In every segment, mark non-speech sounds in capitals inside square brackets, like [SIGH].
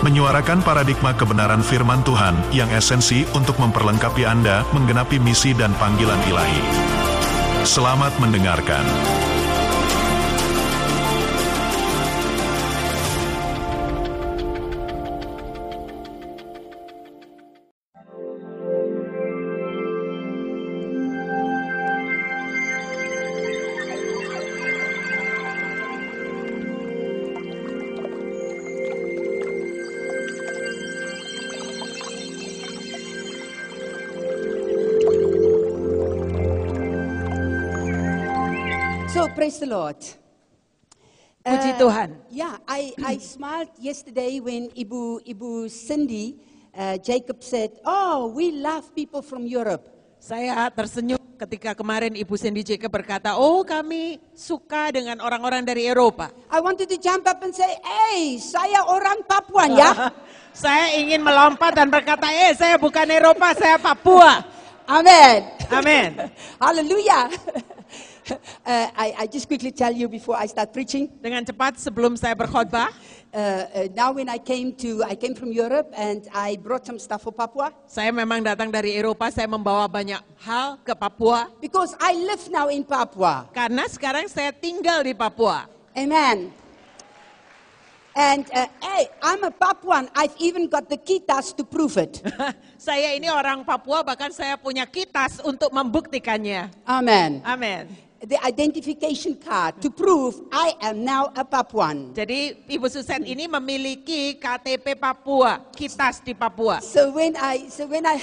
menyuarakan paradigma kebenaran firman Tuhan yang esensi untuk memperlengkapi Anda menggenapi misi dan panggilan ilahi. Selamat mendengarkan. Praise the Lord. Puji Uh, Tuhan. Yeah, I, I [CLEARS THROAT] smiled yesterday when Ibu, Ibu Cindy uh, Jacob said, Oh, we love people from Europe. Saya tersenyum ketika kemarin Ibu Cindy Jacob berkata, oh kami suka dengan orang-orang dari Eropa. I wanted to jump up and say, Hey, saya orang Papuan ya. [LAUGHS] saya ingin melompat dan berkata, eh saya bukan Eropa, saya Papua. Amen. Amen. [LAUGHS] Hallelujah. [LAUGHS] [LAUGHS] uh, I, I just quickly tell you before I start preaching. Dengan cepat sebelum saya berkhotbah, Uh, uh, now when I came to, I came from Europe and I brought some stuff for Papua saya memang datang dari Eropa, saya membawa banyak hal ke Papua. because I live now in Papua. Karena sekarang saya tinggal di Papua. Amen. And uh, hey, I'm a Papuan. I've even got the kitas to prove it. [LAUGHS] saya ini orang Papua, bahkan saya punya kitas untuk membuktikannya. Amen. Amin. The identification card to prove I am now a Papuan. Jadi Ibu Suset ini memiliki KTP Papua, kitas di Papua. So when I, so when I,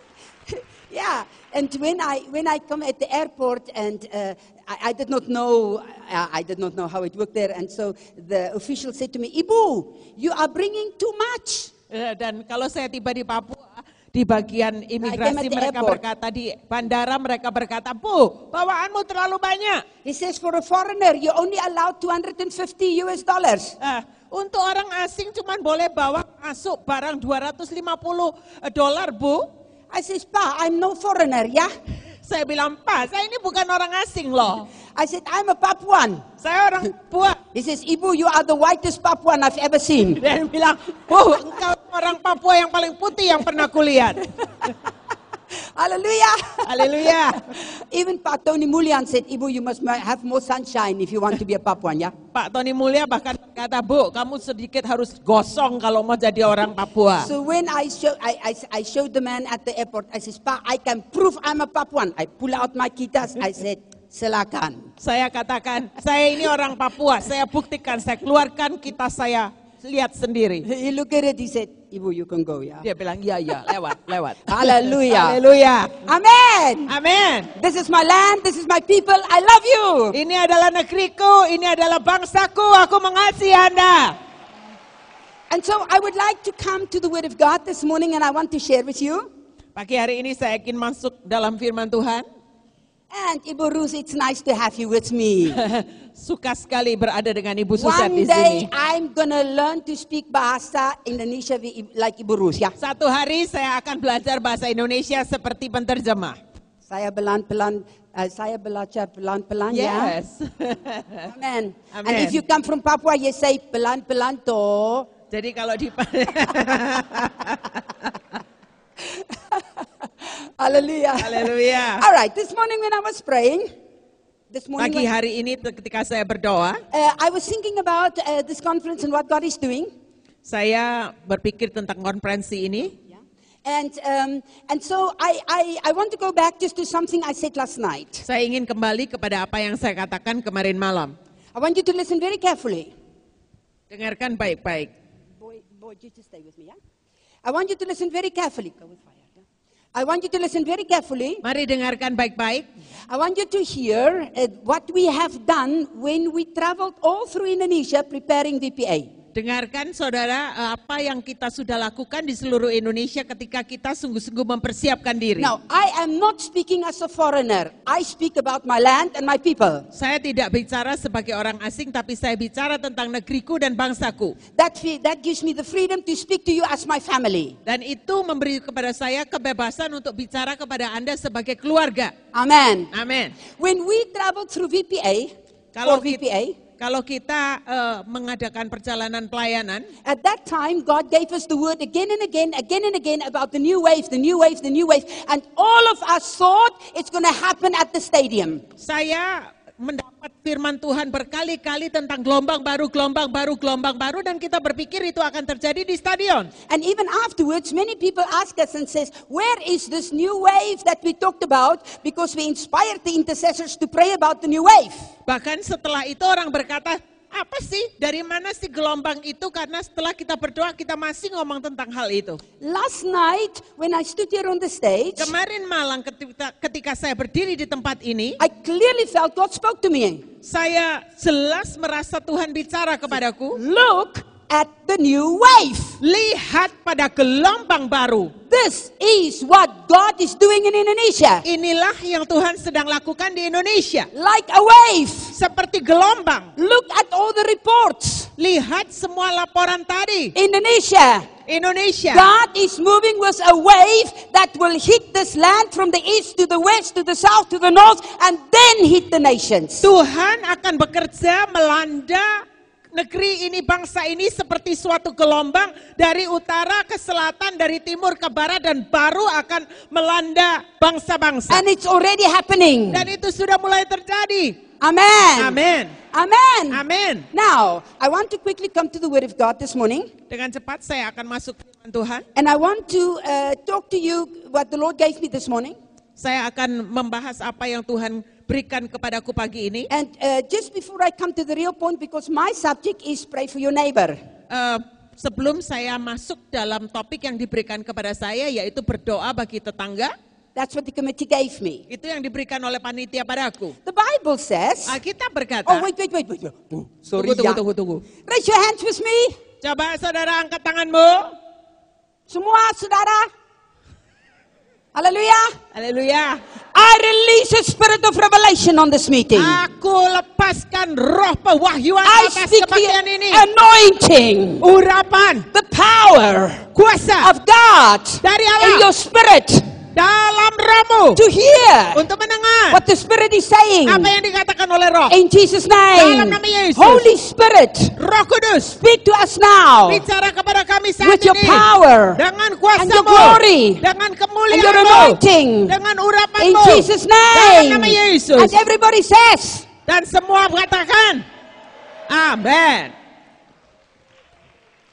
[LAUGHS] yeah, and when I when I come at the airport and uh, I, I did not know uh, I did not know how it worked there, and so the official said to me, "Ibu, you are bringing too much." Eh, Dan kalau saya tiba di Papua, di bagian imigrasi at the mereka airport. berkata di bandara mereka berkata, Bu, bawaanmu terlalu banyak. He says, "For a foreigner, you're only allowed 250 US dollars." Eh, untuk orang asing cuma boleh bawa masuk barang 250 dolar, Bu. I says, Pa, I'm no foreigner, yeah? Saya bilang, Pak, saya ini bukan orang asing loh. I said, I'm a Papuan. Saya orang Papua. [LAUGHS] He says, Ibu, you are the whitest Papuan I've ever seen. [LAUGHS] Dia bilang, Bu, engkau orang Papua yang paling putih yang pernah kulihat. [LAUGHS] Hallelujah. Haleluya. Even Pa Tony Mulian said, Ibu, you must have more sunshine if you want to be a Papuan, yeah? Pak Tony Mulya bahkan kata, Bu, kamu sedikit harus gosong kalau mau jadi orang Papua. So when I, show, I, I, I showed the man at the airport, I says, Pa, I can prove I'm a Papuan. I pull out my kitas. I said, silakan. Saya katakan, saya ini orang Papua, saya buktikan, saya keluarkan kita saya lihat sendiri. He looked at it, he said, Ibu, you can go, yeah? Dia bilang, iya, iya, lewat, [LAUGHS] lewat. Hallelujah. Haleluya. Amen. Amin. This is my land, this is my people, I love you. Ini adalah negeriku, ini adalah bangsaku, aku mengasihi Anda. And so I would like to come to the Word of God this morning and I want to share with you. Pagi hari ini saya ingin masuk dalam firman Tuhan. And Ibu Rus, it's nice to have you with me. [LAUGHS] Suka sekali berada dengan Ibu Suset One di day sini. I'm gonna learn to speak Bahasa Indonesia like Ibu Rus, ya. Satu hari saya akan belajar bahasa Indonesia seperti penterjemah. Saya pelan-pelan, uh, saya belajar pelan-pelan, ya. Yes. [LAUGHS] Amen. And Amen. if you come from Papua, you say pelan-pelan toh. Jadi kalau di [LAUGHS] Hallelujah. Haleluya. [LAUGHS] All right, this morning when I was praying, this morning Pagi when- hari ini ketika saya berdoa, uh, I was thinking about uh, this conference and what God is doing. saya berpikir tentang konferensi ini. Yeah. And um, and so I, I I want to go back just to something I said last night. Saya ingin kembali kepada apa yang saya katakan kemarin malam. I want you to listen very carefully. Dengarkan baik-baik. Boy, boy, you just stay with me, yeah? I want you to listen very carefully. Go with fire. I want you to listen very carefully. Mari dengarkan baik-baik. I want you to hear uh, what we have done when we traveled all through Indonesia preparing VPA. Dengarkan saudara eh, apa yang kita sudah lakukan di seluruh Indonesia ketika kita sungguh-sungguh mempersiapkan diri. Now, I am not speaking as a foreigner. I speak about my land and my people. Saya tidak bicara sebagai orang asing tapi saya bicara tentang negeriku dan bangsaku. That, that gives me the freedom to speak to you as my family. Dan itu memberi kepada saya kebebasan untuk bicara kepada Anda sebagai keluarga. Amen. Amin. When we traveled through VPA, Kalau for kita, VPA, kalau kita eh, mengadakan perjalanan pelayanan, At that time, God gave us the word again and again, again and again about the new wave, the new wave, the new wave. And all of us thought it's going to happen at the stadium. saya mendapat firman Tuhan berkali-kali tentang gelombang baru, gelombang baru, gelombang baru dan kita berpikir itu akan terjadi di stadion. And even afterwards, many people ask us and says, where is this new wave that we talked about? Because we inspired the intercessors to pray about the new wave. Bahkan setelah itu orang berkata, apa sih? Dari mana sih gelombang itu? Karena setelah kita berdoa kita masih ngomong tentang hal itu. Last night, when I stood here on the stage, Kemarin malam ketika, ketika saya berdiri di tempat ini, I clearly felt God spoke to me. saya jelas merasa Tuhan bicara kepadaku, Look at the new wave. lihat pada gelombang baru. This is what God is doing in Indonesia. Inilah yang Tuhan sedang lakukan di Indonesia. Like a wave. Seperti gelombang. Look at all the reports. Lihat semua laporan tadi. Indonesia. Indonesia. God is moving with a wave that will hit this land from the east to the west to the south to the north and then hit the nations. Tuhan akan bekerja melanda negeri ini, bangsa ini seperti suatu gelombang dari utara ke selatan, dari timur ke barat dan baru akan melanda bangsa-bangsa. And it's already happening. Dan itu sudah mulai terjadi. Amen. Amin. Amen. Amin. Now, I want to quickly come to the Word of God this morning. Dengan cepat saya akan masuk ke firman Tuhan. And I want to uh, talk to you what the Lord gave me this morning. Saya akan membahas apa yang Tuhan berikan kepadaku pagi ini. And uh, just before I come to the real point, because my subject is pray for your neighbor. Eh, sebelum saya masuk dalam topik yang diberikan kepada saya yaitu berdoa bagi tetangga, That's what the committee gave me. itu yang diberikan oleh panitia padaku. The Bible says. Alkitab berkata, Oh, wait, wait, wait, wait. Oh, sorry. tunggu, tunggu, yeah. tunggu, tunggu. Raise your hands with me. Coba saudara angkat tanganmu. Semua saudara. Hallelujah. Haleluya. I release a spirit of revelation on this meeting. Aku lepaskan roh pewahyuan I atas speak the ini. anointing, Urapan, the power kuasa of God dari in your spirit dalam rohmu to hear untuk mendengar what the Spirit is saying. apa yang dikatakan oleh roh. In Jesus' Dalam name. nama Yesus. Holy Spirit, Roh Kudus, speak to us now bicara kepada kami saat with your ini. power dengan and your kuasamu, glory dengan and your kemuliaanmu, anointing. dengan In urapanmu, Jesus' dalam name. nama Yesus. And everybody says, Dan semua mengatakan, Amin.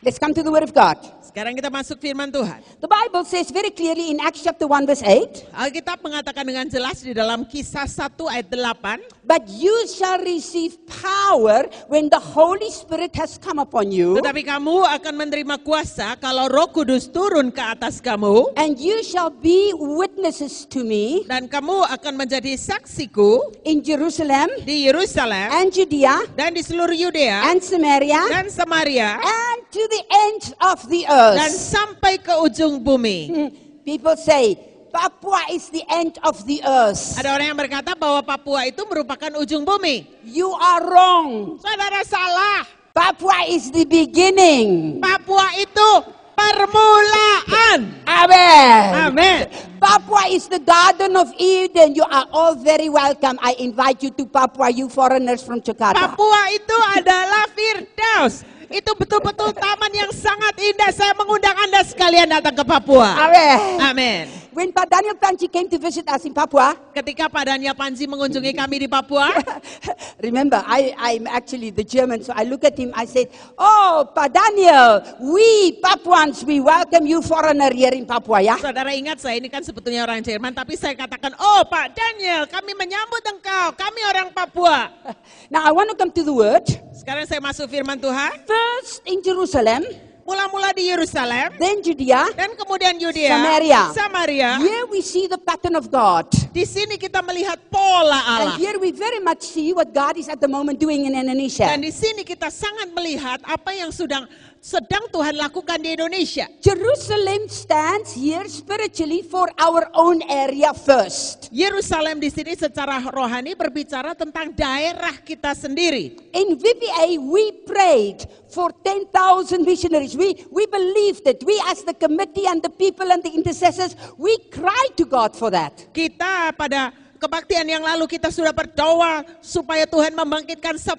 let's come to the Word of God. Sekarang kita masuk firman Tuhan. The Bible says very clearly in Acts chapter 1 verse 8, Alkitab mengatakan dengan jelas di dalam kisah 1 ayat 8, But you shall receive power when the Holy Spirit has come upon you, tetapi kamu akan menerima kuasa kalau roh kudus turun ke atas kamu, and you shall be witnesses to me dan kamu akan menjadi saksiku in Jerusalem di Yerusalem and Judea dan di seluruh Yudea and Samaria dan Samaria and to the ends of the dan sampai ke ujung bumi. Hmm. People say, Papua is the end of the earth. Ada orang yang berkata bahwa Papua itu merupakan ujung bumi. You are wrong. Saudara salah. Papua is the beginning. Papua itu permulaan. Amen. Amin. Papua is the Garden of Eden. You are all very welcome. I invite you to Papua, you foreigners from Jakarta. Papua itu adalah Firdaus. Itu betul-betul taman yang sangat indah. Saya mengundang Anda sekalian datang ke Papua. Amen. Amin. When Pa Daniel Panchi came to visit us in Papua, Ketika Pak Daniel Panji mengunjungi kami di Papua, [LAUGHS] remember, I, I'm actually the German, so I look at him, I said, Oh, Pa Daniel, we Papuans, we welcome you foreigner here in Papua, yeah? saudara ingat saya ini kan sebetulnya orang Jerman, tapi saya katakan, oh Pak Daniel, kami menyambut engkau, kami orang Papua. [LAUGHS] Now I want to come to the word. Sekarang saya masuk firman Tuhan. First in Jerusalem, Mula-mula di Yerusalem, then Judea. dan kemudian Yudea, Samaria. Samaria. Here we see the pattern of God. Di sini kita melihat pola And Allah. here we very much see what God is at the moment doing in Indonesia. Dan di sini kita sangat melihat apa yang sedang sedang Tuhan lakukan di Indonesia. Jerusalem stands here spiritually for our own area first. Yerusalem di sini secara rohani berbicara tentang daerah kita sendiri. In VBA, we prayed for 10,000 missionaries. We, we believed it. We, as the committee and the people and the intercessors, we cried to God for that. Kita pada kebaktian yang lalu kita sudah berdoa supaya Tuhan membangkitkan 10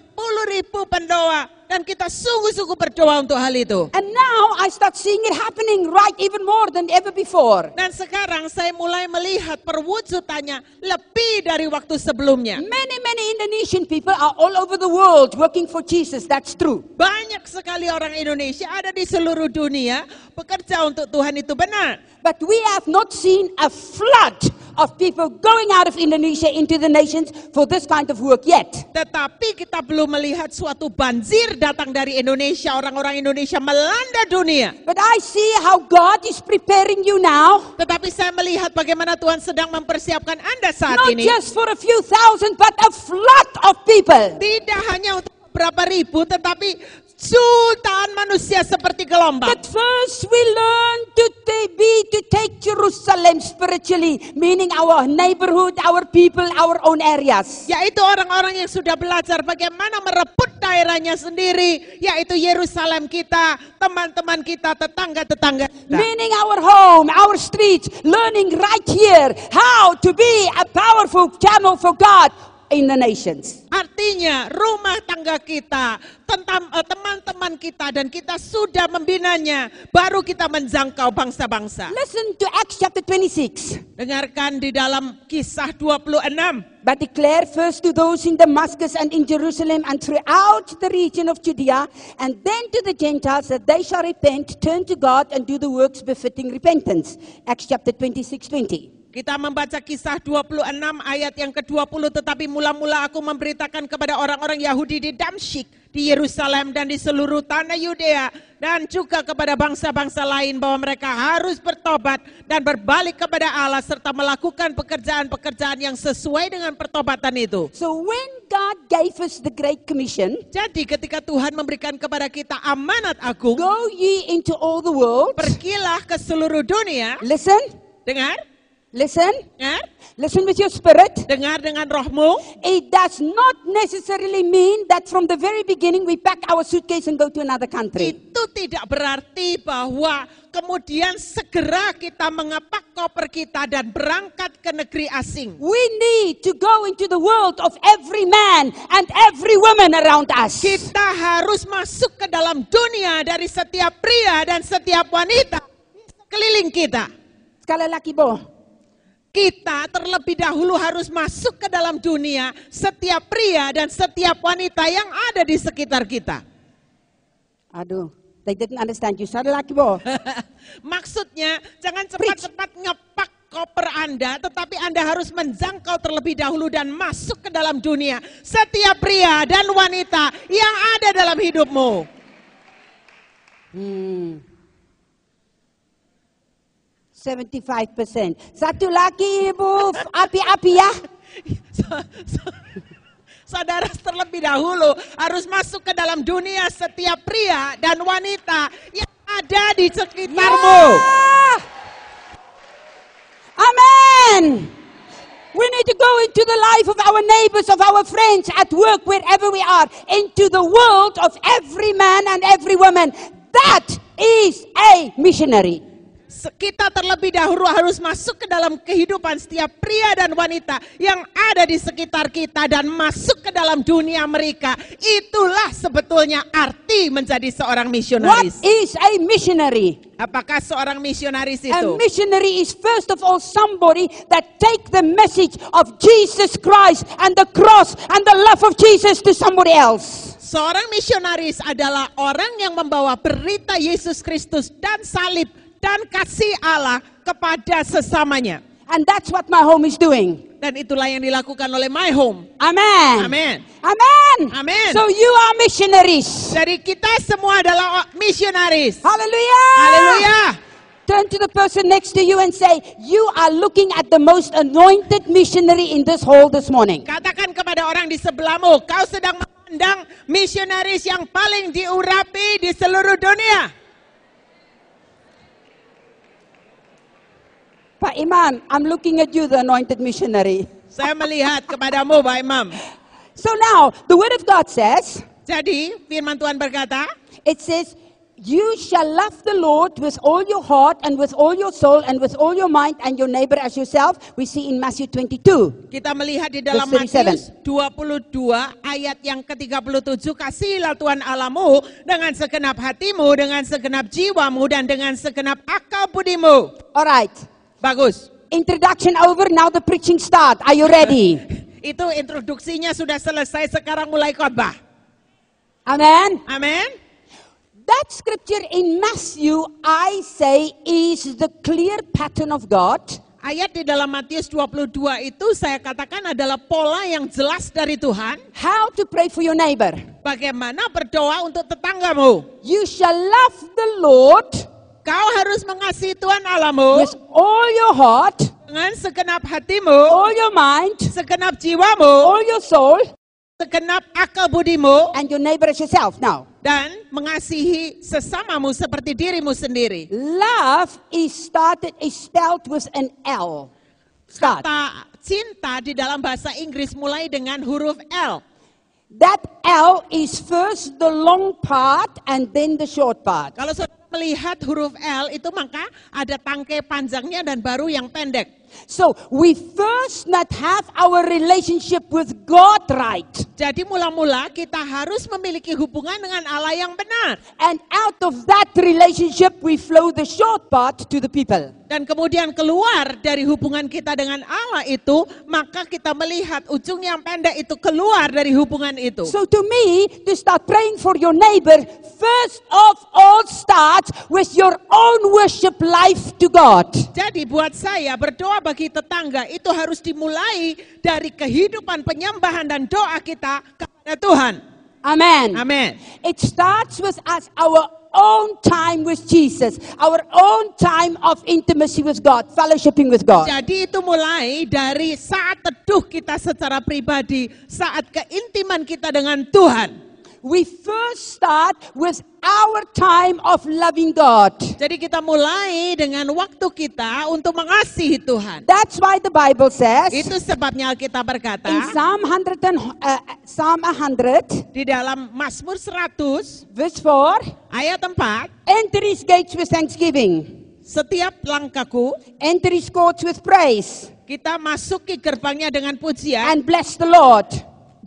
ribu pendoa dan kita sungguh-sungguh berdoa untuk hal itu. And now I start seeing it happening right even more than ever before. Dan sekarang saya mulai melihat perwujudannya lebih dari waktu sebelumnya. Many, many Indonesian people are all over the world working for Jesus. That's true. Banyak sekali orang Indonesia ada di seluruh dunia bekerja untuk Tuhan itu benar. But we have not seen a flood of people going out of Indonesia into the nations for this kind of work yet. Tetapi kita belum melihat suatu banjir datang dari Indonesia, orang-orang Indonesia melanda dunia. But I see how God is preparing you now, Tetapi saya melihat bagaimana Tuhan sedang mempersiapkan Anda saat not ini. just for a few thousand, but a flood of people. Tidak hanya untuk beberapa ribu, tetapi jutaan manusia seperti gelombang. But first we learn to be to take Jerusalem spiritually, meaning our neighborhood, our people, our own areas. Yaitu orang-orang yang sudah belajar bagaimana merebut daerahnya sendiri, yaitu Yerusalem kita, teman-teman kita, tetangga-tetangga. Meaning our home, our streets, learning right here how to be a powerful channel for God in the nations. Artinya rumah tangga kita, tentang eh, teman-teman kita dan kita sudah membinanya, baru kita menjangkau bangsa-bangsa. Listen to Acts chapter 26. Dengarkan di dalam kisah 26. But declare first to those in Damascus and in Jerusalem and throughout the region of Judea, and then to the Gentiles that they shall repent, turn to God, and do the works befitting repentance. Acts chapter 26 20. Kita membaca kisah 26 ayat yang ke-20 tetapi mula-mula aku memberitakan kepada orang-orang Yahudi di Damsyik, di Yerusalem dan di seluruh tanah Yudea dan juga kepada bangsa-bangsa lain bahwa mereka harus bertobat dan berbalik kepada Allah serta melakukan pekerjaan-pekerjaan yang sesuai dengan pertobatan itu. So when God gave us the Great Commission, Jadi ketika Tuhan memberikan kepada kita amanat agung, go ye into all the world. pergilah ke seluruh dunia, Listen, dengar, listen, dengar, listen with your spirit. dengar dengan rohmu. It does not necessarily mean that from the very beginning we pack our suitcase and go to another country. Itu tidak berarti bahwa kemudian segera kita mengepak koper kita dan berangkat ke negeri asing. We need to go into the world of every man and every woman around us. Kita harus masuk ke dalam dunia dari setiap pria dan setiap wanita di sekeliling kita. Sekali lagi, Bo. Kita terlebih dahulu harus masuk ke dalam dunia setiap pria dan setiap wanita yang ada di sekitar kita. Aduh, they didn't understand you. Sekali lagi, Bo. Maksudnya jangan cepat-cepat ngepak koper Anda, tetapi Anda harus menjangkau terlebih dahulu dan masuk ke dalam dunia setiap pria dan wanita yang ada dalam hidupmu. Hmm. 75%. Satu lagi, Ibu. Api-api ya. [LAUGHS] Saudara terlebih dahulu harus masuk ke dalam dunia setiap pria dan wanita yang ada di sekitarmu. Yeah. Amen. We need to go into the life of our neighbors, of our friends, at work, wherever we are, into the world of every man and every woman. That is a missionary. Kita terlebih dahulu harus masuk ke dalam kehidupan setiap pria dan wanita yang ada di sekitar kita dan masuk ke dalam dunia mereka. Itulah sebetulnya arti menjadi seorang What misionaris. is a missionary? Apakah seorang misionaris A itu? missionary is first of all somebody that take the message of Jesus Christ and the cross and the love of Jesus to somebody else. Seorang misionaris adalah orang yang membawa berita Yesus Kristus dan salib dan kasih Allah kepada sesamanya. And that's what my home is doing. Dan itulah yang dilakukan oleh My Home. Amen. Amen. Amen. Amen. So you are missionaries. Jadi kita semua adalah misionaris. Hallelujah. Haleluya. Turn to the person next to you and say, You are looking at the most anointed missionary in this hall this morning. Katakan kepada orang di sebelahmu, kau sedang memandang misionaris yang paling diurapi di seluruh dunia. Pak Imam, I'm looking at you, the anointed missionary. Saya melihat kepadamu, Pak Imam. [LAUGHS] So now, the word of God says, Jadi, firman Tuhan berkata, it says, You shall love the Lord with all your heart and with all your soul and with all your mind and your neighbor as yourself. We see in Matthew 22. kita melihat di dalam Verse 37. Matius 22 ayat yang ke-37, kasihilah Tuhan Alamu dengan segenap hatimu, dengan segenap jiwamu, dan dengan segenap akal budimu. All right. Bagus. Introduction over. Now the preaching start. Are you ready? [LAUGHS] Itu introduksinya sudah selesai, sekarang mulai khotbah. Amen. Amin. That scripture in Matthew, I say, is the clear pattern of God. Ayat di dalam Matius 22 itu saya katakan adalah pola yang jelas dari Tuhan. How to pray for your neighbor. Bagaimana berdoa untuk tetanggamu. You shall love the Lord Kau harus mengasihi Tuhan Alamu with all your heart, dengan segenap hatimu, all your mind, segenap jiwamu, all your soul, segenap akal budimu, and your neighbor as yourself. Now, dan mengasihi sesamamu seperti dirimu sendiri. love is started, is spelled with an L. Start. Kata cinta di dalam bahasa Inggris mulai dengan huruf L. That L is first the long part and then the short part. Kalau saudara melihat huruf L itu maka ada tangkai panjangnya dan baru yang pendek. So we first not have our relationship with God right. Jadi mula-mula kita harus memiliki hubungan dengan Allah yang benar. And out of that relationship, we flow the short part to the people. Dan kemudian keluar dari hubungan kita dengan Allah itu, maka kita melihat ujung yang pendek itu keluar dari hubungan itu. So to me, to start praying for your neighbor, first of all starts with your own worship life to God. Jadi buat saya berdoa bagi tetangga itu harus dimulai dari kehidupan penyembahan dan doa kita kepada Tuhan. Amen. Amin. It starts with us, our own time with Jesus, our own time of intimacy with God, fellowshipping with God. Jadi itu mulai dari saat teduh kita secara pribadi, saat keintiman kita dengan Tuhan. We first start with our time of loving God. Jadi kita mulai dengan waktu kita untuk mengasihi Tuhan. That's why the Bible says Itu sebabnya Alkitab in berkata Psalm 100 and, uh, Psalm 100 di dalam Mazmur 100 verse 4, ayat 4, enter his gates with thanksgiving, setiap langkahku enter his courts with praise, kita masuki gerbangnya dengan pujian and bless the Lord.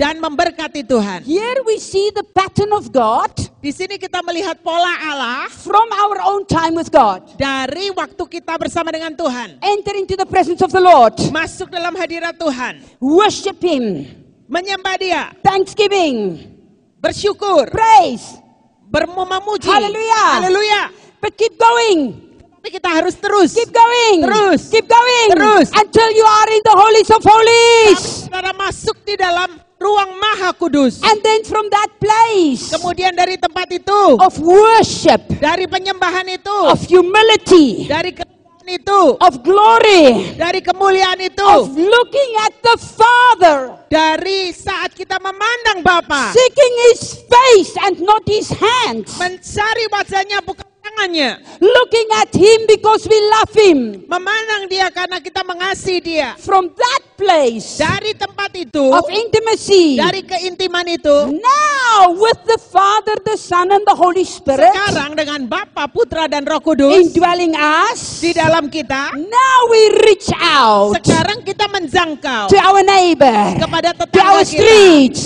Dan memberkati Tuhan. Here we see the pattern of God Di sini kita melihat pola Allah from our own time with God. dari waktu kita bersama dengan Tuhan. Enter into the presence of the Lord, Masuk dalam hadirat Tuhan, worship him, menyembah Dia, thanksgiving, bersyukur, praise. bermu memuji. Haleluya. Haleluya. But keep going. Tapi kita harus terus. Keep going. Terus. Keep going. Terus. Until you are in the holies of holies. Saudara masuk di dalam ruang maha kudus. And then from that place Kemudian dari tempat itu, of worship, dari penyembahan itu, of humility, dari kemuliaan itu, of glory, dari kemuliaan of itu, looking at the Father, dari saat kita memandang Bapa, seeking His face and not His hands, mencari wajahnya bukan tangannya, looking at Him because we love Him. memandang Dia karena kita mengasihi Dia. From that place Dari tempat itu, of intimacy, dari keintiman itu, now with the Father, the Son, and the Holy Spirit sekarang dengan Bapa, Putra dan Roh Kudus indwelling us, di dalam kita, now we reach out sekarang kita menjangkau to our neighbor, kepada to tetangga our kita, streets,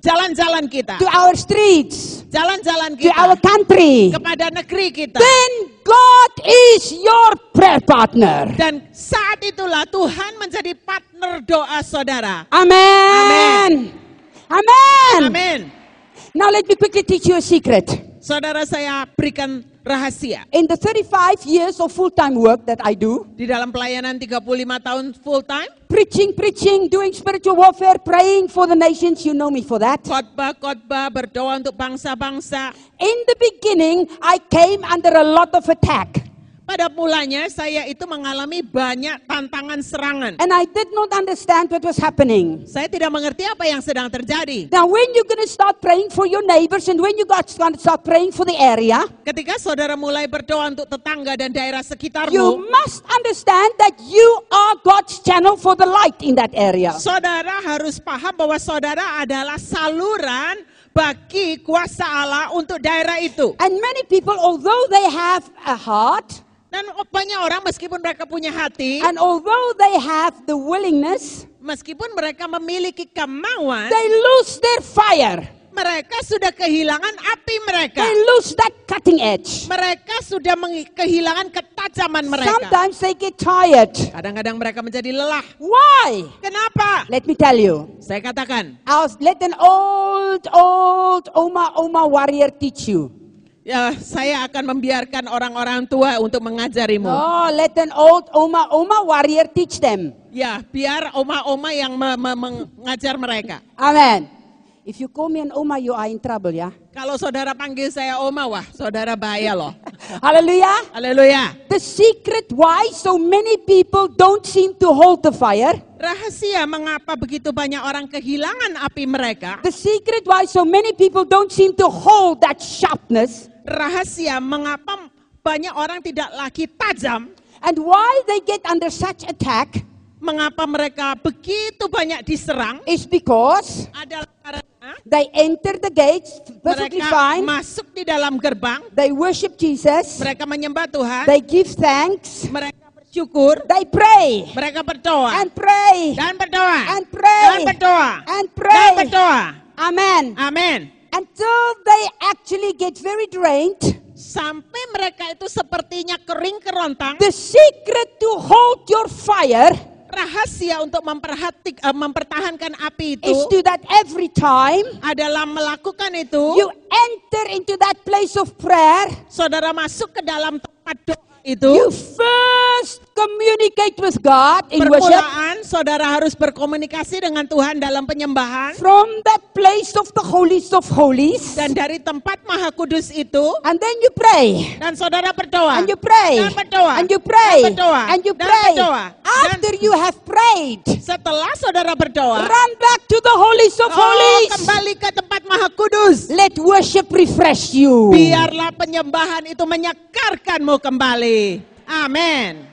jalan-jalan kita, to our streets, jalan-jalan to our kita, country. kepada negeri kita. Then God is your prayer partner. Dan saat itulah Tuhan menjadi partner doa saudara. Amen. Amen. Amin. Now let me quickly teach you a secret. Saudara saya berikan rahasia. In the 35 years of full time work that I do, Di dalam pelayanan 35 tahun full time, preaching, preaching, doing spiritual warfare, praying for the nations, you know me for that. khotbah-khotbah, berdoa untuk bangsa-bangsa. In the beginning, I came under a lot of attack. Pada mulanya saya itu mengalami banyak tantangan serangan. And I did not understand what was happening. Saya tidak mengerti apa yang sedang terjadi. Now, when you're going to start praying for your neighbors and when you got to start praying for the area, Ketika saudara mulai berdoa untuk tetangga dan daerah you sekitarmu, must understand that you are God's channel for the light in that area. saudara harus paham bahwa saudara adalah saluran bagi kuasa Allah untuk daerah itu. And many people, although they have a heart, Dan banyak orang meskipun mereka punya hati, and although they have the willingness, meskipun mereka memiliki kemauan, they lose their fire. mereka sudah kehilangan api mereka. They lose that cutting edge. Mereka sudah kehilangan ketajaman mereka. Sometimes they get tired. Kadang-kadang mereka menjadi lelah. Why? Kenapa? Let me tell you. Saya katakan, I'll let an old, old Oma Oma warrior teach you. Ya saya akan membiarkan orang-orang tua untuk mengajarimu. Oh, let an old Oma Oma warrior teach them. Ya, biar oma-oma yang me- me- mengajar mereka. Amen. If you call me an Oma, you are in trouble, ya. Kalau saudara panggil saya oma, wah saudara bahaya loh. [LAUGHS] Hallelujah. Haleluya. The secret why so many people don't seem to hold the fire. Rahasia mengapa begitu banyak orang kehilangan api mereka. The secret why so many people don't seem to hold that sharpness. Rahasia mengapa banyak orang tidak lagi tajam. And why they get under such attack Mengapa mereka begitu banyak diserang. is because Adalah karena they enter the gates perfectly mereka fine. masuk di dalam gerbang. They worship Jesus. Mereka menyembah Tuhan. They give thanks. Mereka bersyukur. They pray Mereka berdoa. and pray Dan berdoa. and pray Dan berdoa. and Dan pray. berdoa. Amen. Amin. Until they actually get very drained. Sampai mereka itu sepertinya kering kerontang. The secret to hold your fire Rahasia untuk memperhatik, eh, mempertahankan api itu is to that every time adalah melakukan itu. you enter into that place of prayer, Saudara masuk ke dalam tempat doa itu. you first communicate with God in worship. Permulaan saudara harus berkomunikasi dengan Tuhan dalam penyembahan. From that place of the holiest of holies. Dan dari tempat maha kudus itu. And then you pray. Dan saudara berdoa. And you pray. Dan berdoa. And you pray. Dan berdoa. And you Dan pray. berdoa. After you have prayed, Setelah saudara berdoa. run back to the holiest of Oh, holies. kembali ke tempat maha kudus. Let worship refresh you. Biarlah penyembahan itu menyegarkanmu kembali. Amin.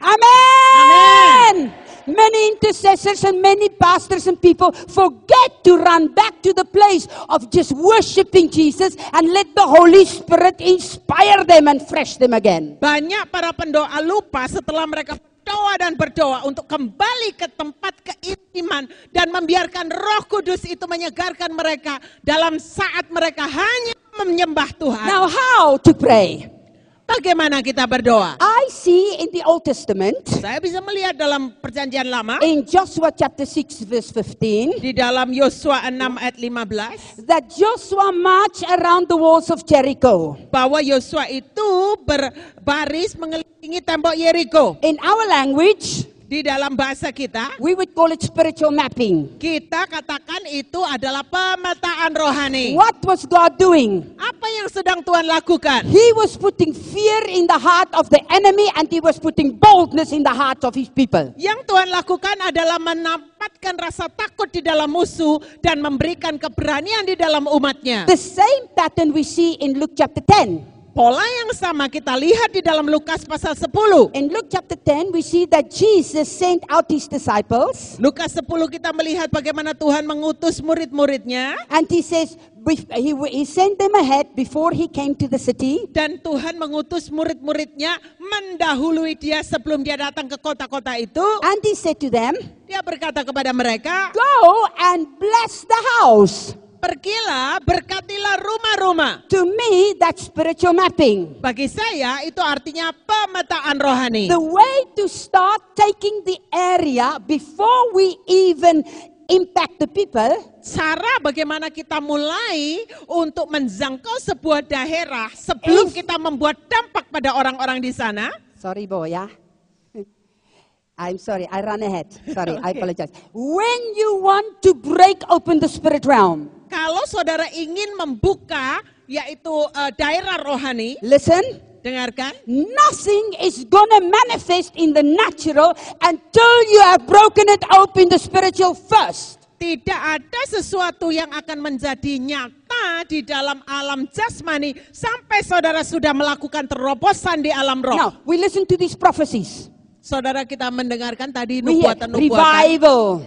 Amen. Many intercessors and many pastors and people forget to run back to the place of just worshiping Jesus and let the Holy Spirit inspire them and fresh them again. Banyak para pendoa lupa setelah mereka berdoa dan berdoa untuk kembali ke tempat keintiman dan membiarkan Roh Kudus itu menyegarkan mereka dalam saat mereka hanya menyembah Tuhan. Now, how to pray? Bagaimana kita berdoa? I see in the Old Testament, Saya bisa melihat dalam perjanjian lama in Joshua chapter 6, verse 15, di dalam Yosua 6 ayat 15 that Joshua marched around the walls of Jericho. bahwa Yosua itu berbaris mengelilingi tembok Yeriko. In our language, Di dalam bahasa kita, we would call it spiritual mapping. kita katakan itu adalah pemetaan rohani. What was God doing? Apa yang sedang Tuhan lakukan? He was putting fear in the heart of the enemy and he was putting boldness in the heart of his people. Yang Tuhan lakukan adalah menampatkan rasa takut di dalam musuh dan memberikan keberanian di dalam umatnya. The same pattern we see in Luke chapter 10. Pola yang sama kita lihat di dalam Lukas pasal 10. In Luke chapter 10, we see that Jesus sent out his disciples Lukas 10 kita melihat bagaimana Tuhan mengutus murid-muridnya and he says, he, he sent them ahead before he came to the city. dan Tuhan mengutus murid-muridnya mendahului dia sebelum dia datang ke kota-kota itu. And he said to them, Dia berkata kepada mereka, Go and bless the house. Pergilah berkatilah rumah-rumah. To me, that's spiritual mapping. Bagi saya itu artinya pemetaan rohani. The way to start taking the area before we even impact the people cara bagaimana kita mulai untuk menjangkau sebuah daerah sebelum If- kita membuat dampak pada orang-orang di sana. Sorry, boy, yeah? [LAUGHS] I'm sorry, I ran ahead. Sorry, I [LAUGHS] apologize. When you want to break open the spirit realm, Kalau saudara ingin membuka yaitu eh, daerah rohani, listen, dengarkan, nothing is gonna manifest in the natural until you have broken it open the spiritual first. tidak ada sesuatu yang akan menjadi nyata di dalam alam jasmani sampai saudara sudah melakukan terobosan di alam roh. Now, we listen to these prophecies. Saudara kita mendengarkan tadi nubuatan-nubuatan. revival.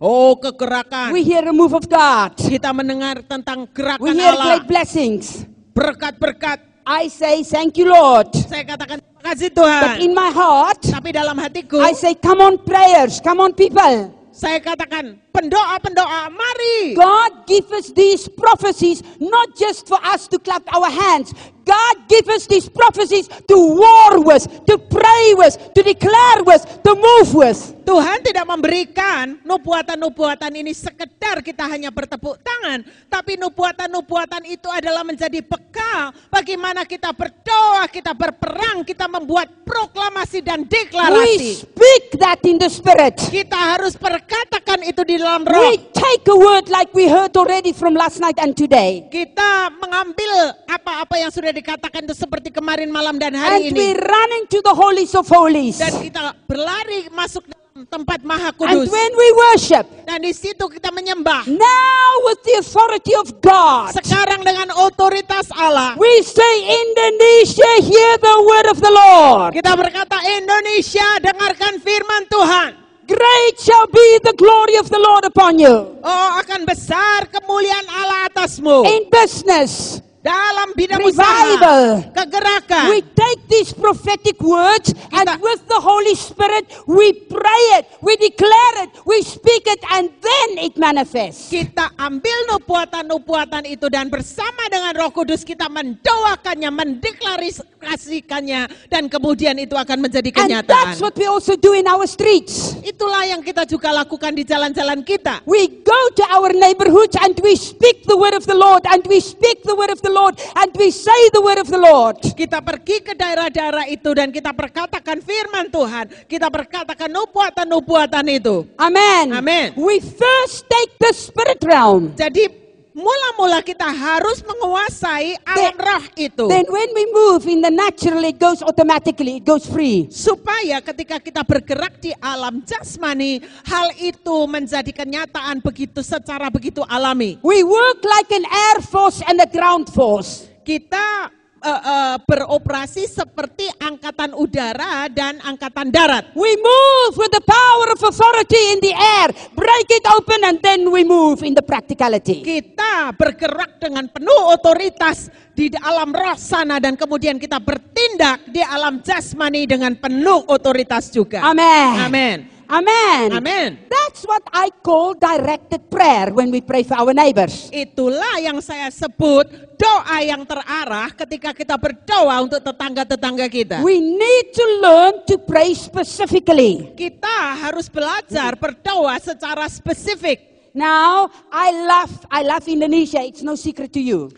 Oh, kegerakan. We hear a move of God. Kita mendengar tentang We gerakan hear Allah, great blessings. berkat-berkat. I say, thank you, Lord. Saya katakan terima kasih But Tuhan. in my heart, Tapi dalam hatiku, I say, come on, prayers. Come on, people. saya katakan pendoa-pendoa, mari. God give us these prophecies not just for us to clap our hands. God give us these prophecies to war with, to pray with, to declare with, to move with. Tuhan tidak memberikan nubuatan-nubuatan ini sekedar kita hanya bertepuk tangan, tapi nubuatan-nubuatan itu adalah menjadi bekal bagaimana kita berdoa, kita berperang, kita membuat proklamasi dan We deklarasi. speak that in the spirit. Kita harus perkatakan itu di dalam roh. We take a word like we heard already from last night and today. Kita mengambil apa-apa yang sudah dikatakan itu seperti kemarin malam dan hari And ini. we run into the holies of holies. Dan kita berlari masuk dalam tempat maha And kudus. when we worship, Dan di situ kita menyembah. now with the authority of God, Sekarang dengan otoritas Allah. we say, Indonesia, hear the word of the Lord. Kita berkata Indonesia dengarkan firman Tuhan. Great shall be the glory of the Lord upon you. Oh akan besar kemuliaan Allah atasmu. In business, Dalam bidang Revival. usaha. Kegerakan. we take these prophetic words and Kita- with the Holy Spirit, we pray it, we declare it, we speak it, and then it manifests. kita ambil nubuatan-nubuatan itu dan bersama dengan Roh Kudus kita mendoakannya, mendeklarasikannya dan kemudian itu akan menjadi And kenyataan. that's what we also do in our streets. Itulah yang kita juga lakukan di jalan-jalan kita. We go to our neighborhoods and we speak the word of the Lord, and we speak the word of the Lord, and we say the word of the Lord. Kita pergi ke daerah-daerah itu dan kita perkatakan firman Tuhan. Kita perkatakan nubuatan-nubuatan itu. Amen. Amen. We first take the spirit realm. Jadi mula-mula kita harus menguasai alam roh itu. Then when we move in the natural, it goes automatically, it goes free. supaya ketika kita bergerak di alam jasmani, hal itu menjadi kenyataan begitu secara begitu alami. We work like an air force and a ground force. Kita eh, eh, beroperasi seperti angkatan udara dan angkatan darat. We move with the power of authority in the air, break it open, and then we move in the practicality. Kita bergerak dengan penuh otoritas di alam roh sana dan kemudian kita bertindak di alam jasmani dengan penuh otoritas juga. Amen. Amin. Amen. Amen. That's what I call directed prayer when we pray for our neighbors. Itulah yang saya sebut doa yang terarah ketika kita berdoa untuk tetangga-tetangga kita. We need to learn to pray specifically. Kita harus belajar berdoa secara spesifik. Now, I love I love Indonesia. It's no secret to you.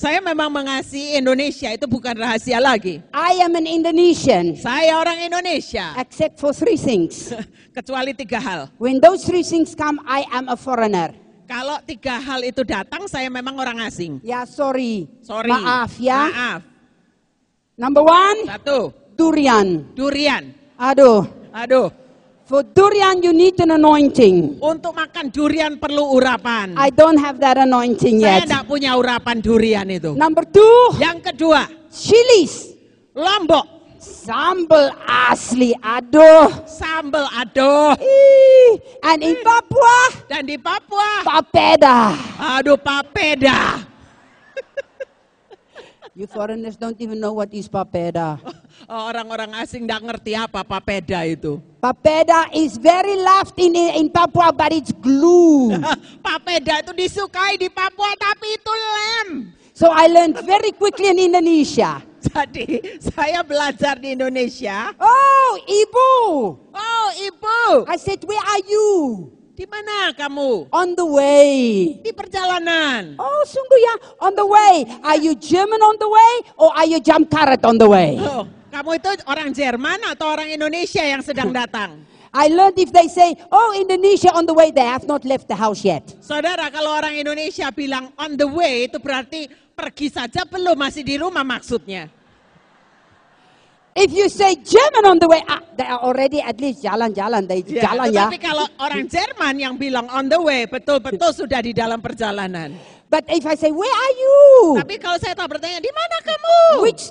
Saya memang mengasihi Indonesia itu bukan rahasia lagi. I am an Indonesian, Saya orang Indonesia, except for three things. [LAUGHS] kecuali tiga hal. When those three things come, I am a foreigner. Kalau tiga hal itu datang, saya memang orang asing. Ya, sorry. Sorry. Maaf ya. Maaf. Number one, Satu, durian. durian. Aduh. Aduh, For durian, you need an anointing. untuk makan durian perlu urapan. I don't have that anointing Saya yet. tidak punya urapan durian itu. Number two, Yang kedua, chilies. lombok. Sambal asli. Aduh. Sambal aduh. Ih. And in Papua, Dan di Papua, papeda. aduh papeda. [LAUGHS] You foreigners don't even know what is papeda. Orang-orang asing tidak ngerti apa papeda itu. Papeda is very loved in, in Papua, but it's glue. [LAUGHS] papeda itu disukai di Papua tapi itu lem. So I learned very quickly in Indonesia. [LAUGHS] Jadi saya belajar di Indonesia. Oh, Ibu. Oh ibu, I said, where are you? Di mana kamu? On the way. Di perjalanan. Oh, sungguh ya. On the way. Are you German on the way or are you jump carrot on the way? Oh, kamu itu orang Jerman atau orang Indonesia yang sedang [LAUGHS] datang? I learned if they say, oh, Indonesia on the way, they have not left the house yet. Saudara, kalau orang Indonesia bilang on the way itu berarti pergi saja belum masih di rumah maksudnya. If you say German on the way, ah, they are already at least jalan-jalan. They Ya, jalan ya. tetapi kalau orang Jerman yang bilang on the way, betul-betul sudah di dalam perjalanan. But if I say, where are you? Tapi kalau saya tak bertanya, di mana kamu? Which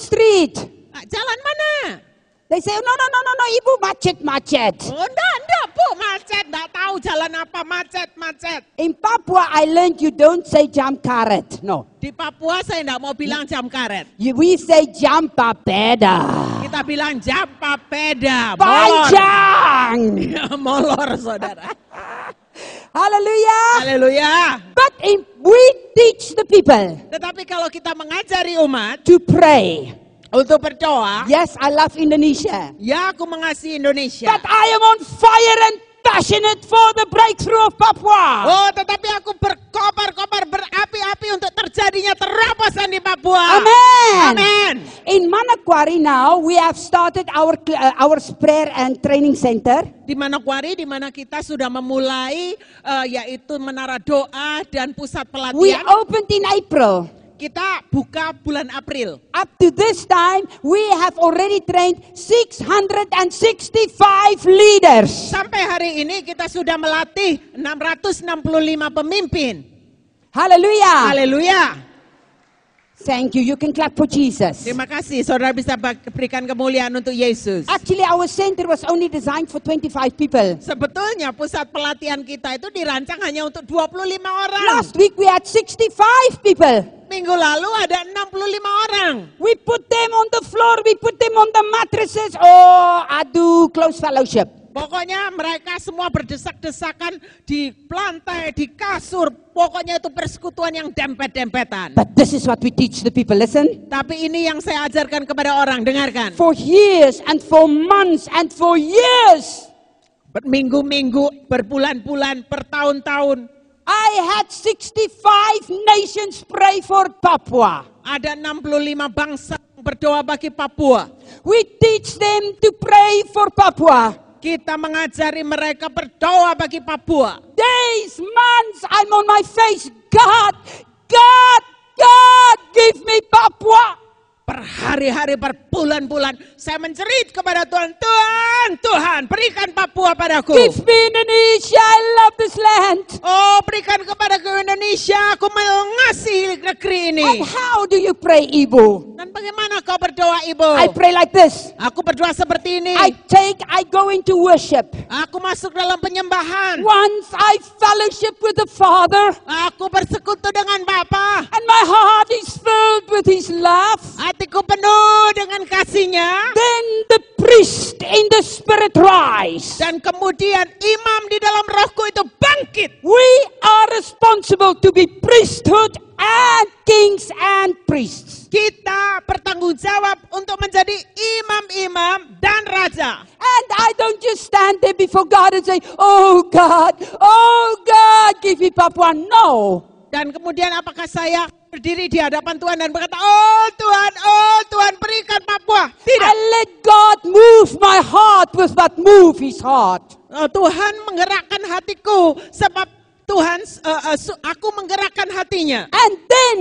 street? Ah, Jalan mana? They say, no, no, no, no, no, ibu macet, macet. Oh, enggak, enggak, Bu, macet. Enggak tahu jalan apa, macet, macet. In Papua, I learned you don't say jump carrot. No. Di Papua saya enggak mau bilang jam karet. You, we say jump peda. Kita bilang jam papeda. Panjang. Molor, [LAUGHS] saudara. [LAUGHS] Hallelujah. Haleluya. But if we teach the people Tetapi kalau kita mengajari umat to pray. Untuk berdoa, Yes, I love Indonesia. ya aku mengasihi Indonesia. But I am on fire and passionate for the breakthrough of Papua. Oh, tetapi aku berkobar-kobar, berapi-api untuk terjadinya terobosan di Papua. Amen. Amin. In Manokwari now, we have started our, uh, our prayer and training center. Di Manokwari, di mana kita sudah memulai eh, yaitu menara doa dan pusat We pelatihan. opened in April. Kita buka bulan April. Up to this time, we have already trained 665 leaders. Sampai hari ini kita sudah melatih 665 pemimpin. Hallelujah. Haleluya. Thank you. You can clap for Jesus. Terima kasih saudara bisa berikan kemuliaan untuk Yesus. Actually, our center was only designed for 25 people. Sebetulnya pusat pelatihan kita itu dirancang hanya untuk 25 orang. Last week, we had 65 people. Minggu lalu ada 65 orang. We put them on the floor, we put them on the mattresses. Oh, adu close fellowship. Pokoknya mereka semua berdesak-desakan di lantai, di kasur. Pokoknya itu persekutuan yang dempet-dempetan. But this is what we teach the people. Listen. Tapi ini yang saya ajarkan kepada orang, dengarkan. For years and for months and for years, Berminggu-minggu, berbulan-bulan, bertahun-tahun. I had 65 nations pray for Papua. Ada 65 bangsa berdoa bagi Papua. We teach them to pray for Papua. Kita mengajari mereka berdoa bagi Papua. Days, months, I'm on my face. God, God, God, give me Papua. Berhari-hari, berbulan-bulan, saya menjerit kepada Tuhan, Tuhan, Tuhan, berikan Papua padaku. Give me Indonesia. I love this land. Oh, berikan kepada ke Indonesia, aku mengasihi negeri ini. And how do you pray, Ibu? Dan bagaimana kau berdoa, Ibu? I pray like this. Aku berdoa seperti ini. I take, I go into worship. Aku masuk dalam penyembahan. Once I fellowship with the Father, Aku bersekutu dengan Bapa. and my heart is filled with His love. Hatiku penuh dengan kasihnya. Then the priest in the Spirit rise. Dan kemudian imam di dalam rohku itu bangkit. We are responsible to be priesthood and kings and priests. Kita bertanggung jawab untuk menjadi imam-imam dan raja. And I don't just stand there before God and say, Oh God, oh God, give me Papua. No. Dan kemudian apakah saya berdiri di hadapan Tuhan dan berkata, Oh Tuhan, oh Tuhan berikan Papua. I Tidak. let God move my heart with what move his heart. Oh, Tuhan menggerakkan hatiku sebab Tuhan, eh, su- aku menggerakkan hatinya. And then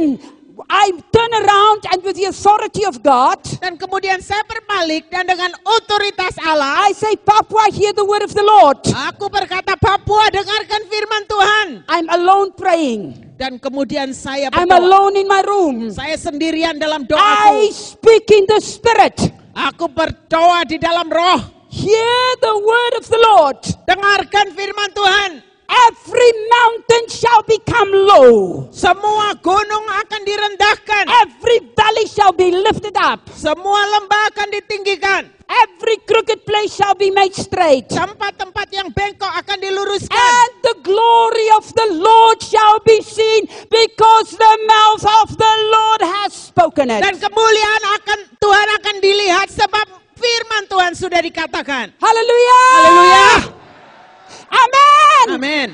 I turn around and with the authority of God, Dan kemudian saya berbalik dan dengan otoritas Allah, I say, Papua, hear the word of the Lord. aku berkata, Papua dengarkan firman Tuhan. I'm alone praying. Dan kemudian saya I'm berdoa. alone in my room. Saya sendirian dalam I doaku. speak in the spirit. Aku berdoa di dalam roh. Hear the word of the Lord. Dengarkan firman Tuhan. Every mountain shall become low. Semua gunung akan direndahkan. Every valley shall be lifted up. Semua lembah akan ditinggikan. Every crooked place shall be made straight. Tempat-tempat yang bengkok akan diluruskan. And the glory of the Lord shall be seen because the mouth of the Lord has spoken it. Dan kemuliaan akan Tuhan akan dilihat sebab firman Tuhan sudah dikatakan. Hallelujah. Haleluya. Amen. Amin.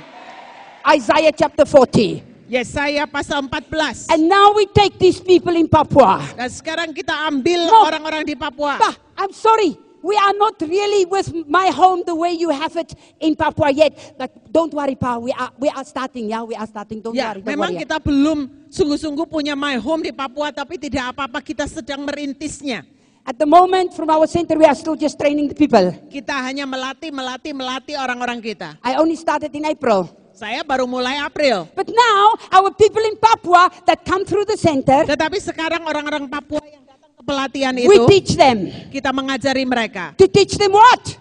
Isaiah chapter 40. Yesaya pasal 14. And now we take these people in Papua. Dan sekarang kita ambil No. orang-orang di Papua. Bah, I'm sorry. We are not really with my home the way you have it in Papua yet. But don't worry, Pa. We are, we are starting. Yeah, we are starting. Don't Ya, worry. Don't memang worry. kita belum sungguh-sungguh punya my home di Papua, tapi tidak apa-apa kita sedang merintisnya. At the moment, from our center, we are still just training the people. Kita hanya melatih, melatih, melatih orang-orang kita. I only started in April. Saya baru mulai April. But now, our people in Papua that come through the center, Tetapi sekarang orang-orang Papua yang datang ke pelatihan we itu, teach them. kita mengajari mereka. To teach them what?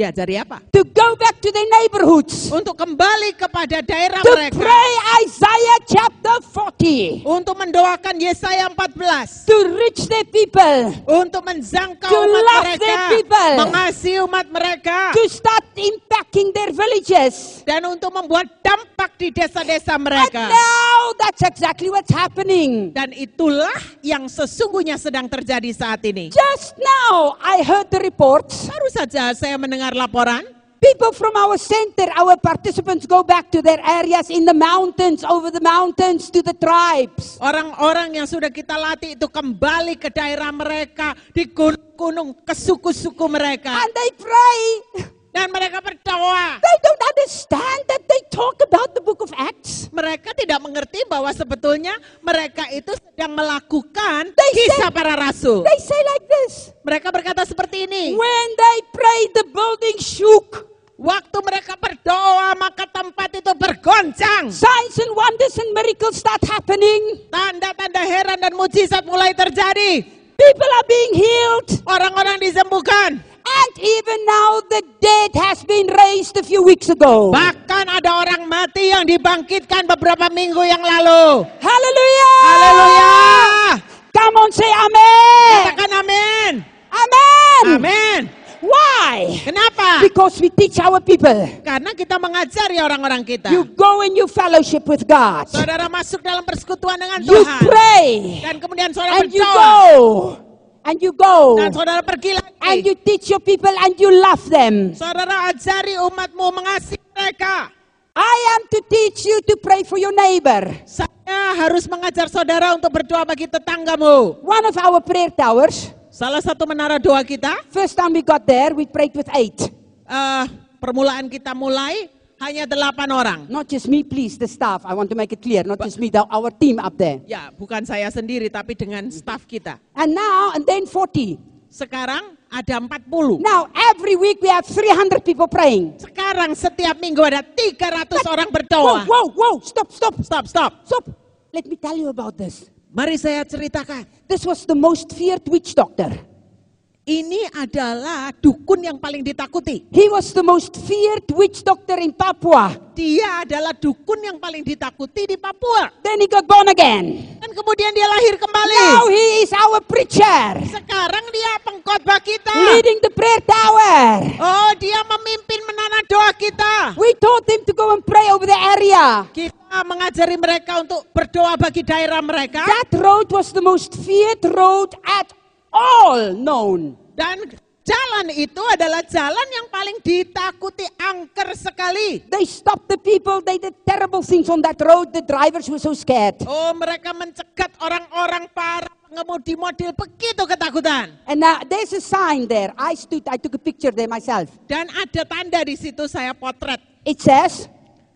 Diajari apa? To go back to their neighborhoods. Untuk kembali kepada daerah To mereka. pray Isaiah chapter 40. Untuk mendoakan Yesaya 14. To reach their people. Untuk menjangkau To umat love mereka. their people. Mengasihi umat mereka. To start impacting their villages. Dan untuk membuat dampak di desa-desa And mereka. now that's exactly what's happening. Dan itulah yang sesungguhnya sedang terjadi saat ini. Just now, I heard the reports. Baru saja saya mendengar laporan. People from our center, our participants go back to their areas in the mountains, over the mountains to the tribes. Orang-orang yang sudah kita latih itu kembali ke daerah mereka. Di gunung-gunung, ke suku-suku mereka. And they pray. Dan mereka berdoa. They don't understand that they talk about the book of Acts. Mereka tidak mengerti bahwa sebetulnya mereka itu sedang melakukan They kisah said- para rasul. They say like this Mereka berkata seperti ini. When they prayed, the building shook. Waktu mereka berdoa maka tempat itu bergoncang. Signs and wonders and miracles start happening. Tanda-tanda heran dan mujizat mulai terjadi. People are being healed. Orang-orang disembuhkan. And even now, the dead has been raised a few weeks ago. Bahkan ada orang mati yang dibangkitkan beberapa minggu yang lalu. Hallelujah! Haleluya. Come on, say amen. Katakan amin. Amen. Amin. Why? Kenapa? Because we teach our people. Karena kita mengajari orang-orang kita. You go and you fellowship with God. Saudara masuk dalam persekutuan dengan You Tuhan. pray. Dan kemudian saudara And you berdoa. go. And you go. Dan saudara pergi lagi. And you teach your people and you love them. Saudara ajari umatmu mengasihi mereka. I am to teach you to pray for your neighbor. Saya harus mengajar saudara untuk berdoa bagi tetanggamu. One of our prayer towers, Salah satu menara doa kita, first time we got there, we prayed with eight. eh, permulaan kita mulai hanya delapan orang. Not just me, please, the staff. I want to make it clear. Not just me, the, our team up there. Ya, bukan saya sendiri, tapi dengan staf kita. And now, and then 40. Sekarang ada 40. Now, every week we have 300 people praying. Sekarang setiap minggu ada 300 orang Whoa, berdoa. whoa, whoa, stop, stop, Stop, stop. stop. Let me tell you about this. Mari saya ceritakan. This was the most feared witch doctor. Ini adalah dukun yang paling ditakuti. He was the most feared witch doctor in Papua. Dia adalah dukun yang paling ditakuti di Papua. Then he got born again. Dan kemudian dia lahir kembali. Now he is our preacher, Sekarang dia pengkhotbah kita. leading the prayer tower. Oh, dia memimpin menara doa kita. We taught him to go and pray over the area. Kita mengajari mereka untuk berdoa bagi daerah mereka. That road was the most feared road at all known. Dan jalan itu adalah jalan yang paling ditakuti angker sekali. They stopped the people. They did terrible things on that road. The drivers were so scared. Oh, mereka mencegat orang-orang para pengemudi mobil begitu ketakutan. And now there's a sign there. I stood, I took a picture there myself. Dan ada tanda di situ saya potret. It says,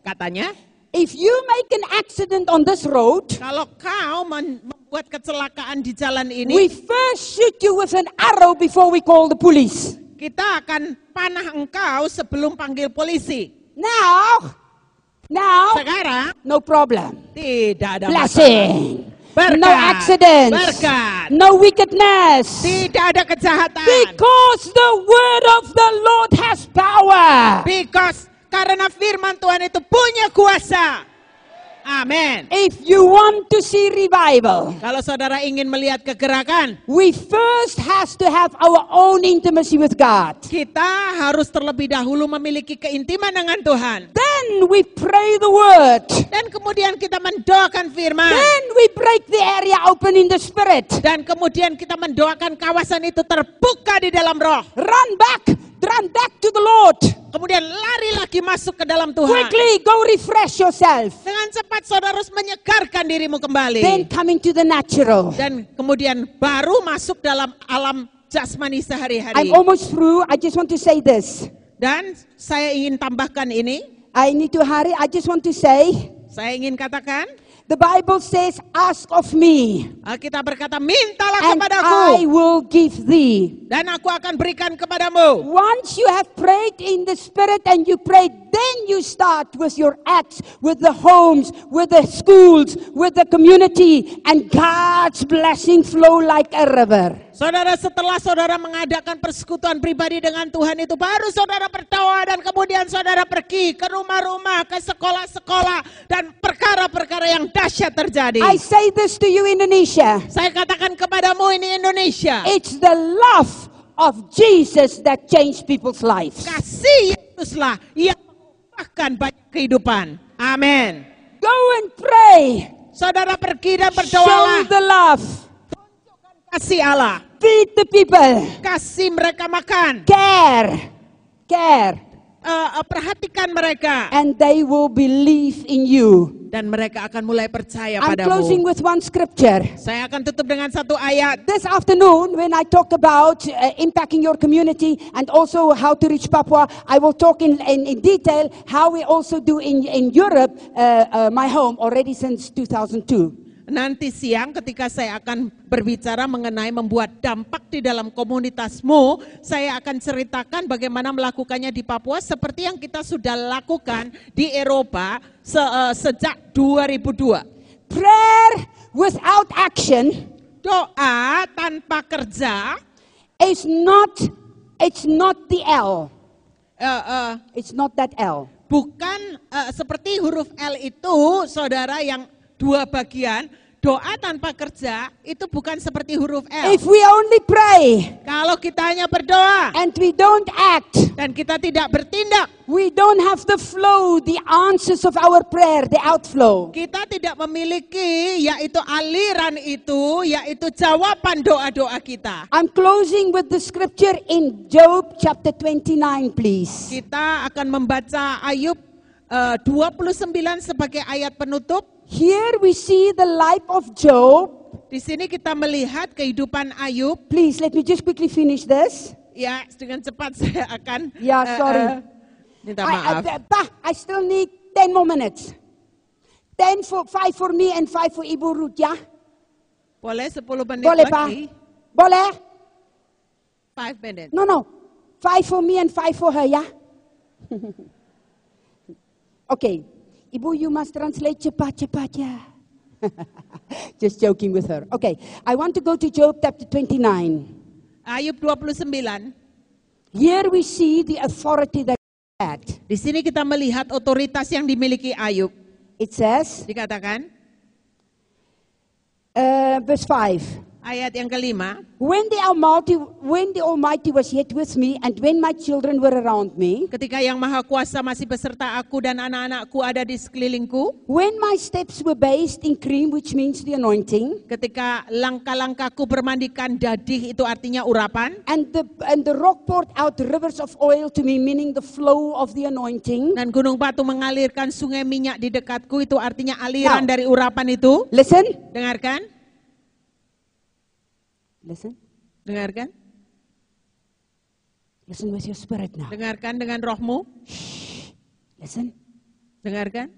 Katanya, if you make an accident on this road, kalau kau membuat kecelakaan di jalan we ini, first shoot you with an arrow before we call the police. kita akan panah engkau sebelum panggil polisi. Now, now, Sekarang no problem. tidak ada masalah. Blessing. Berkat. No accidents. Berkat. No wickedness. Tidak ada kejahatan. Because the word of the Lord has power. Because karena firman Tuhan itu punya kuasa. Amin. If you want to see revival, Kalau saudara ingin melihat kegerakan, we first has to have our own intimacy with God. kita harus terlebih dahulu memiliki keintiman dengan Tuhan. Then we pray the word. Dan kemudian kita mendoakan firman. Then we break the area open in the spirit. Dan kemudian kita mendoakan kawasan itu terbuka di dalam roh. Run back. run back to the Lord. Kemudian lari lagi masuk ke dalam Tuhan. Quickly go refresh yourself. Dengan cepat saudara harus menyegarkan dirimu kembali. Then coming to the natural. Dan kemudian baru masuk dalam alam jasmani sehari-hari. I'm almost through. I just want to say this. Dan saya ingin tambahkan ini. I need to hurry. I just want to say Saya ingin katakan. the Bible says, Ask of me, Alkitab berkata, mintalah and kepadaku. I will give thee. Dan aku akan berikan kepadamu. Once you have prayed in the Spirit and you pray, then you start with your acts, with the homes, with the schools, with the community, and God's blessing flow like a river. Saudara setelah saudara mengadakan persekutuan pribadi dengan Tuhan itu baru saudara berdoa dan kemudian saudara pergi ke rumah-rumah, ke sekolah-sekolah dan perkara-perkara yang dahsyat terjadi. I say this to you, Indonesia. Saya katakan kepadamu ini Indonesia. It's the love of Jesus that changed people's lives. Kasih Yesuslah yang mengubahkan banyak kehidupan. Amin. Go and pray. Saudara pergi dan Show berdoalah. the love. Kasih Allah. Feed the people. Kasih mereka makan. Care. Care. Eh, perhatikan mereka. And they will believe in you. Dan mereka akan mulai percaya I'm closing with one scripture. Saya akan tutup dengan satu ayat. This afternoon, when I talk about uh, impacting your community and also how to reach Papua, I will talk in, in, in detail how we also do in, in Europe, uh, uh, my home, already since 2002. Nanti siang ketika saya akan berbicara mengenai membuat dampak di dalam komunitasmu, saya akan ceritakan bagaimana melakukannya di Papua seperti yang kita sudah lakukan di Eropa se- eh, sejak 2002. Prayer without action Doa tanpa kerja is not, it's not the L. eh, eh, It's not that L. bukan eh, seperti huruf L itu, saudara yang dua bagian. Doa tanpa kerja itu bukan seperti huruf L. If we only pray Kalau kita hanya berdoa and we don't act, dan kita tidak bertindak, we don't have the flow, the answers of our prayer, the outflow. kita tidak memiliki yaitu aliran itu, yaitu jawaban doa-doa kita. I'm closing with the scripture in Job chapter 29, please. Kita akan membaca Ayub eh, 29 sebagai ayat penutup. Here we see the life of Job. Di sini kita melihat kehidupan Ayub. Please, let me just quickly finish this. Ya, dengan cepat [LAUGHS] saya akan Ya, eh, sorry. eh, minta I, maaf. I, bah, I still need 10 more minutes. 10 for, 5 for me and 5 for Ibu Ruth, ya? Boleh 10 menit Boleh, Pak? lagi? Boleh? 5 minutes. No, no. 5 for me and 5 for her, ya? [LAUGHS] okay. Ibu, you must translate cepat-cepat, ya. [LAUGHS] Just joking with her. Okay. I want to go to Job chapter 29. Ayub 29. Here we see the authority that he had. Di sini kita melihat otoritas yang dimiliki Ayub. It says, Dikatakan uh, verse 5. Ayat yang kelima. When the, Almighty, when the Almighty was yet with me, and when my children were around me, Ketika yang maha kuasa masih beserta aku dan anak-anakku ada di sekelilingku. when my steps were bathed in cream, which means the anointing, Ketika langkah-langkahku bermandikan dadih itu artinya urapan. and the, and the rock poured out rivers of oil to me, meaning the flow of the anointing. Dan gunung batu mengalirkan sungai minyak di dekatku itu artinya aliran Now. dari urapan itu. Listen, Dengarkan, listen, dengarkan, listen with your spirit now. dengarkan dengan rohmu, Listen. dengarkan.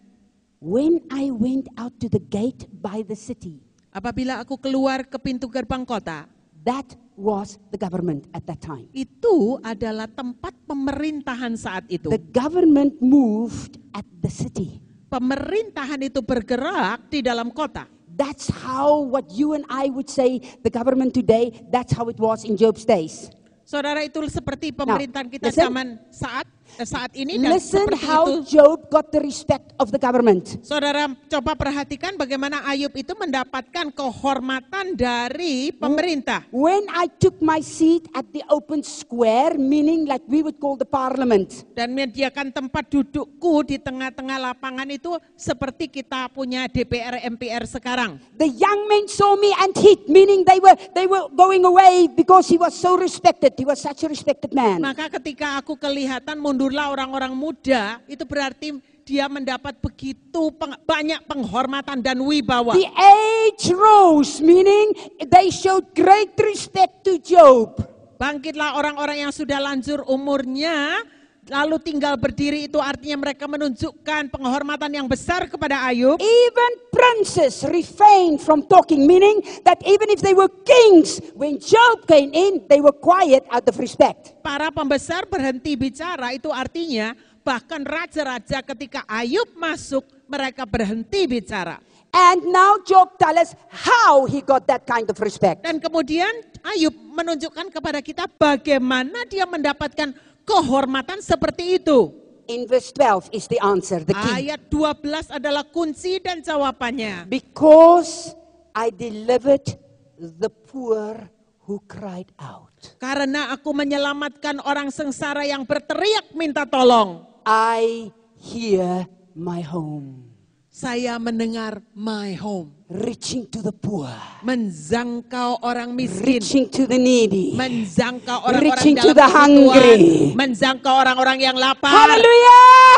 When I went out to the gate by the city, Apabila aku keluar ke pintu gerbang kota, that was the government at that time. itu adalah tempat pemerintahan saat itu. The government moved at the city. Pemerintahan itu bergerak di dalam kota. That's how what you and I would say the government today, that's how it was in Job's days. Saudara itu seperti pemerintahan kita zaman saat saat ini dan Listen how itu. Job got the respect of the government. Saudara coba perhatikan bagaimana Ayub itu mendapatkan kehormatan dari pemerintah. When I took my seat at the open square, meaning like we would call the parliament, Dan menyediakan tempat dudukku di tengah-tengah lapangan itu seperti kita punya DPR MPR sekarang. the young men saw me and hid, meaning they were they were going away because he was so respected. He was such a respected man. Maka ketika aku kelihatan mundurlah orang-orang muda, itu berarti dia mendapat begitu peng- banyak penghormatan dan wibawa. The age rose, meaning they showed great respect to Job. Bangkitlah orang-orang yang sudah lanjut umurnya, lalu tinggal berdiri itu artinya mereka menunjukkan penghormatan yang besar kepada Ayub. Even princes refrained from talking, meaning that even if they were kings, when Job came in, they were quiet out of respect. Para pembesar berhenti bicara itu artinya bahkan raja-raja ketika Ayub masuk mereka berhenti bicara. And now Job tells us how he got that kind of respect. Dan kemudian Ayub menunjukkan kepada kita bagaimana dia mendapatkan kehormatan seperti itu. In verse 12 is the answer, the key. Ayat 12 adalah kunci dan jawabannya. Because I delivered the poor who cried out. Karena aku menyelamatkan orang sengsara yang berteriak minta tolong. I hear my home, Saya mendengar my home. reaching to the poor, Menjangkau orang miskin. reaching to the needy. Menjangkau orang-orang Reaching to dalam the kebutuhan. hungry. Menjangkau orang-orang yang lapar. Hallelujah!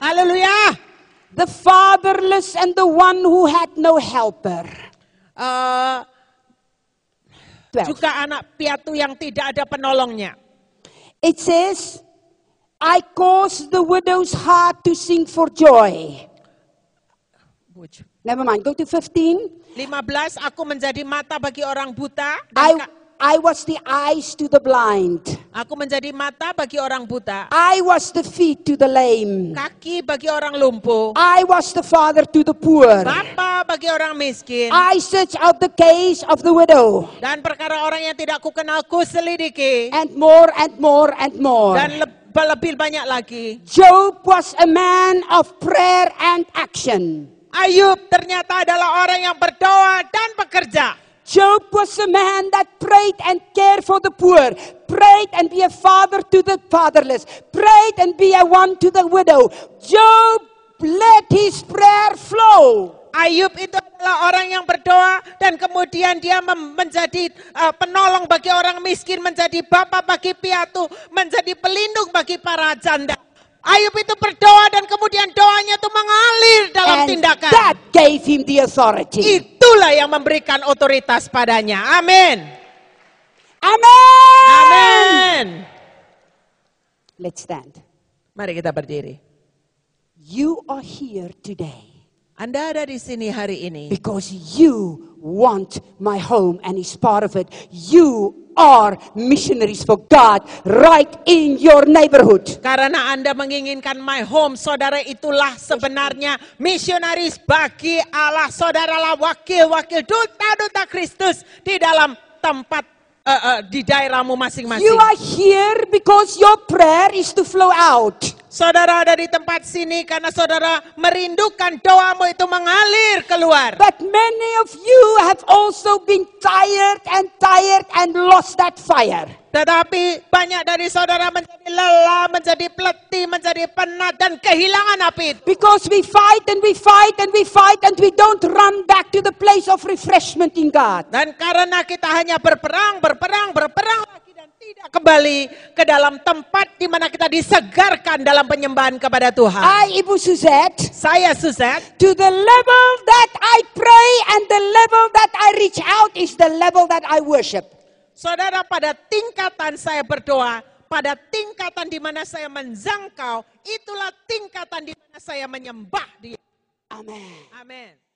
Haleluya. The fatherless and the one who had no helper. 12. juga anak piatu yang tidak ada penolongnya. It says, I caused the widow's heart to sing for joy. Never mind, go to 15. 15 aku menjadi mata bagi orang buta I, I was the eyes to the blind. aku menjadi mata bagi orang buta, I was the feet to the lame. kaki bagi orang lumpuh, I was the father to the poor. bapa bagi orang miskin. I search out the case of the widow. Dan perkara orang yang tidak kukenal ku selidiki And more and more and more. dan leb- lebih banyak lagi. Job was a man of prayer and action. Ayub ternyata adalah orang yang berdoa dan bekerja. Job was a man that prayed and cared for the poor, prayed and be a father to the fatherless, prayed and be a one to the widow. Job let his prayer flow. Ayub itu adalah orang yang berdoa dan kemudian dia menjadi uh, penolong bagi orang miskin, menjadi bapak bagi piatu, menjadi pelindung bagi para janda. Ayub itu berdoa dan kemudian doanya itu mengalir dalam And tindakan. that gave him the authority. Itulah yang memberikan otoritas padanya. Amin. Amen. Amin. Let's stand. Mari kita berdiri. You are here today Anda ada di sini hari ini because you want my home and is part of it. You are missionaries for God right in your neighborhood. Karena Anda menginginkan my home, saudara itulah sebenarnya misionaris bagi Allah. Saudaralah wakil-wakil duta-duta Kristus di dalam tempat eh, eh, di daerahmu masing-masing. You are here because your prayer is to flow out. Saudara ada di tempat sini karena saudara merindukan doamu itu mengalir keluar. But many of you have also been tired and tired and lost that fire. Tetapi banyak dari saudara menjadi lelah, menjadi peletih, menjadi penat dan kehilangan api itu. Because we fight and we fight and we fight and we don't run back to the place of refreshment in God. Dan karena kita hanya berperang, berperang, berperang lagi tidak kembali ke dalam tempat di mana kita disegarkan dalam penyembahan kepada Tuhan. I, Ibu Suzette, Saya Suzette, to the level that I pray and the level that I reach out is the level that I worship. saudara pada tingkatan saya berdoa, pada tingkatan di mana saya menjangkau, itulah tingkatan di mana saya menyembah dia. Amen. Amin.